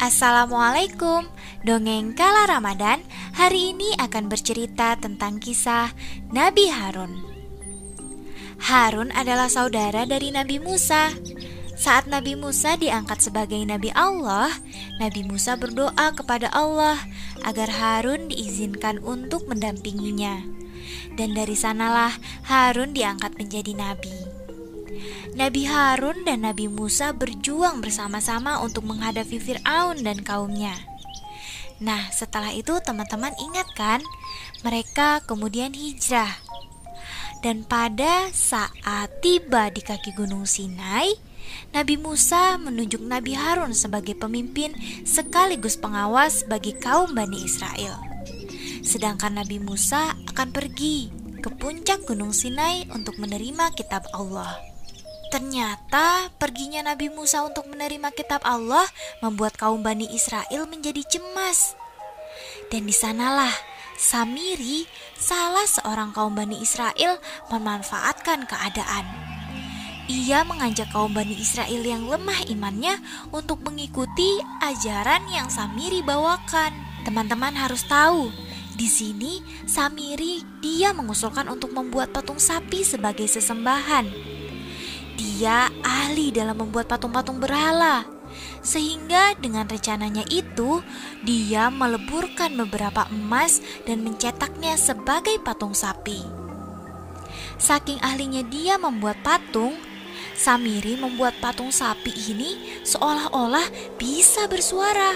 Assalamualaikum. Dongeng Kala Ramadan hari ini akan bercerita tentang kisah Nabi Harun. Harun adalah saudara dari Nabi Musa. Saat Nabi Musa diangkat sebagai Nabi Allah Nabi Musa berdoa kepada Allah Agar Harun diizinkan untuk mendampinginya. Dan dari sanalah Harun diangkat menjadi Nabi Nabi Harun dan Nabi Musa berjuang bersama-sama untuk menghadapi Fir'aun dan kaumnya. Nah, setelah itu teman-teman ingat kan? Mereka kemudian hijrah. Dan pada saat tiba di kaki gunung Sinai, Nabi Musa menunjuk Nabi Harun sebagai pemimpin sekaligus pengawas bagi kaum Bani Israel. Sedangkan Nabi Musa akan pergi ke puncak gunung Sinai untuk menerima kitab Allah. Ternyata perginya Nabi Musa untuk menerima kitab Allah membuat kaum Bani Israel menjadi cemas. Dan di sanalah Samiri, salah seorang kaum Bani Israel, memanfaatkan keadaan. Ia mengajak kaum Bani Israel yang lemah imannya untuk mengikuti ajaran yang Samiri bawakan. Teman-teman harus tahu, di sini Samiri dia mengusulkan untuk membuat patung sapi sebagai sesembahan. Dia ahli dalam membuat patung-patung berhala. Sehingga dengan rencananya itu, dia meleburkan beberapa emas dan mencetaknya sebagai patung sapi. Saking ahlinya dia membuat patung, Samiri membuat patung sapi ini seolah-olah bisa bersuara.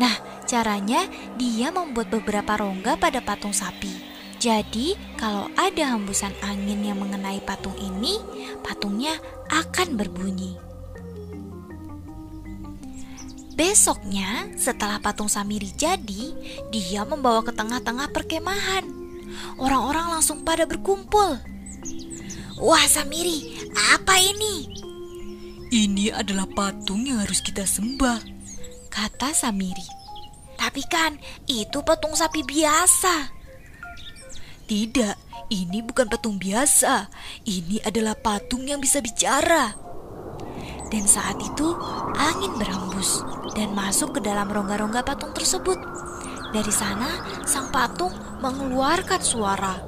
Nah, caranya dia membuat beberapa rongga pada patung sapi. Jadi, kalau ada hembusan angin yang mengenai patung ini, patungnya akan berbunyi. Besoknya, setelah patung Samiri jadi, dia membawa ke tengah-tengah perkemahan. Orang-orang langsung pada berkumpul. Wah, Samiri, apa ini? Ini adalah patung yang harus kita sembah, kata Samiri. Tapi kan itu patung sapi biasa. Tidak, ini bukan patung biasa. Ini adalah patung yang bisa bicara. Dan saat itu angin berhembus dan masuk ke dalam rongga-rongga patung tersebut. Dari sana sang patung mengeluarkan suara.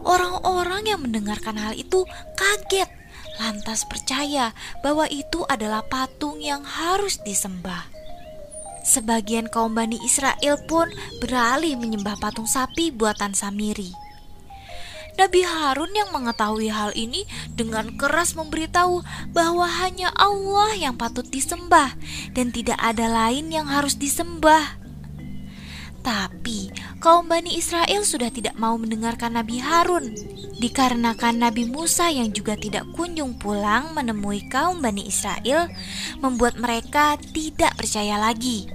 Orang-orang yang mendengarkan hal itu kaget, lantas percaya bahwa itu adalah patung yang harus disembah. Sebagian kaum Bani Israel pun beralih menyembah patung sapi buatan Samiri. Nabi Harun yang mengetahui hal ini dengan keras memberitahu bahwa hanya Allah yang patut disembah dan tidak ada lain yang harus disembah. Tapi kaum Bani Israel sudah tidak mau mendengarkan Nabi Harun Dikarenakan Nabi Musa yang juga tidak kunjung pulang menemui kaum Bani Israel Membuat mereka tidak percaya lagi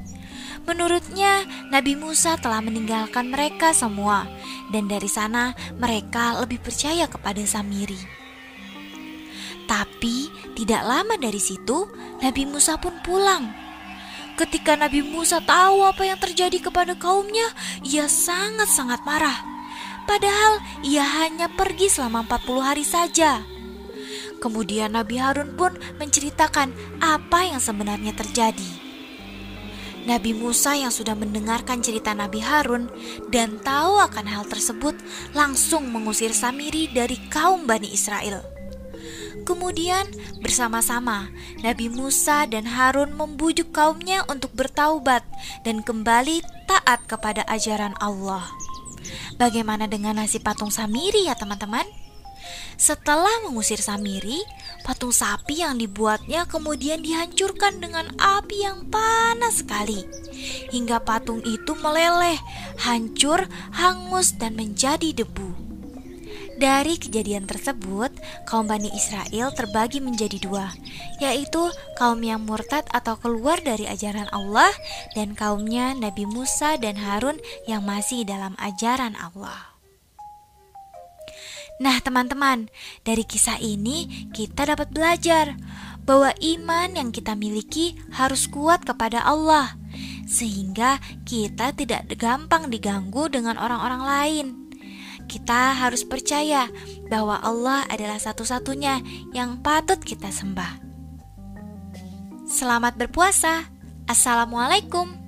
Menurutnya, Nabi Musa telah meninggalkan mereka semua, dan dari sana mereka lebih percaya kepada Samiri. Tapi tidak lama dari situ, Nabi Musa pun pulang. Ketika Nabi Musa tahu apa yang terjadi kepada kaumnya, ia sangat-sangat marah. Padahal ia hanya pergi selama 40 hari saja. Kemudian Nabi Harun pun menceritakan apa yang sebenarnya terjadi. Nabi Musa yang sudah mendengarkan cerita Nabi Harun dan tahu akan hal tersebut langsung mengusir Samiri dari kaum Bani Israel. Kemudian bersama-sama Nabi Musa dan Harun membujuk kaumnya untuk bertaubat dan kembali taat kepada ajaran Allah. Bagaimana dengan nasib patung Samiri ya teman-teman? Setelah mengusir Samiri, patung sapi yang dibuatnya kemudian dihancurkan dengan api yang panas sekali. Hingga patung itu meleleh, hancur, hangus, dan menjadi debu. Dari kejadian tersebut, kaum Bani Israel terbagi menjadi dua, yaitu kaum yang murtad atau keluar dari ajaran Allah dan kaumnya Nabi Musa dan Harun yang masih dalam ajaran Allah. Nah, teman-teman, dari kisah ini kita dapat belajar bahwa iman yang kita miliki harus kuat kepada Allah, sehingga kita tidak gampang diganggu dengan orang-orang lain. Kita harus percaya bahwa Allah adalah satu-satunya yang patut kita sembah. Selamat berpuasa! Assalamualaikum.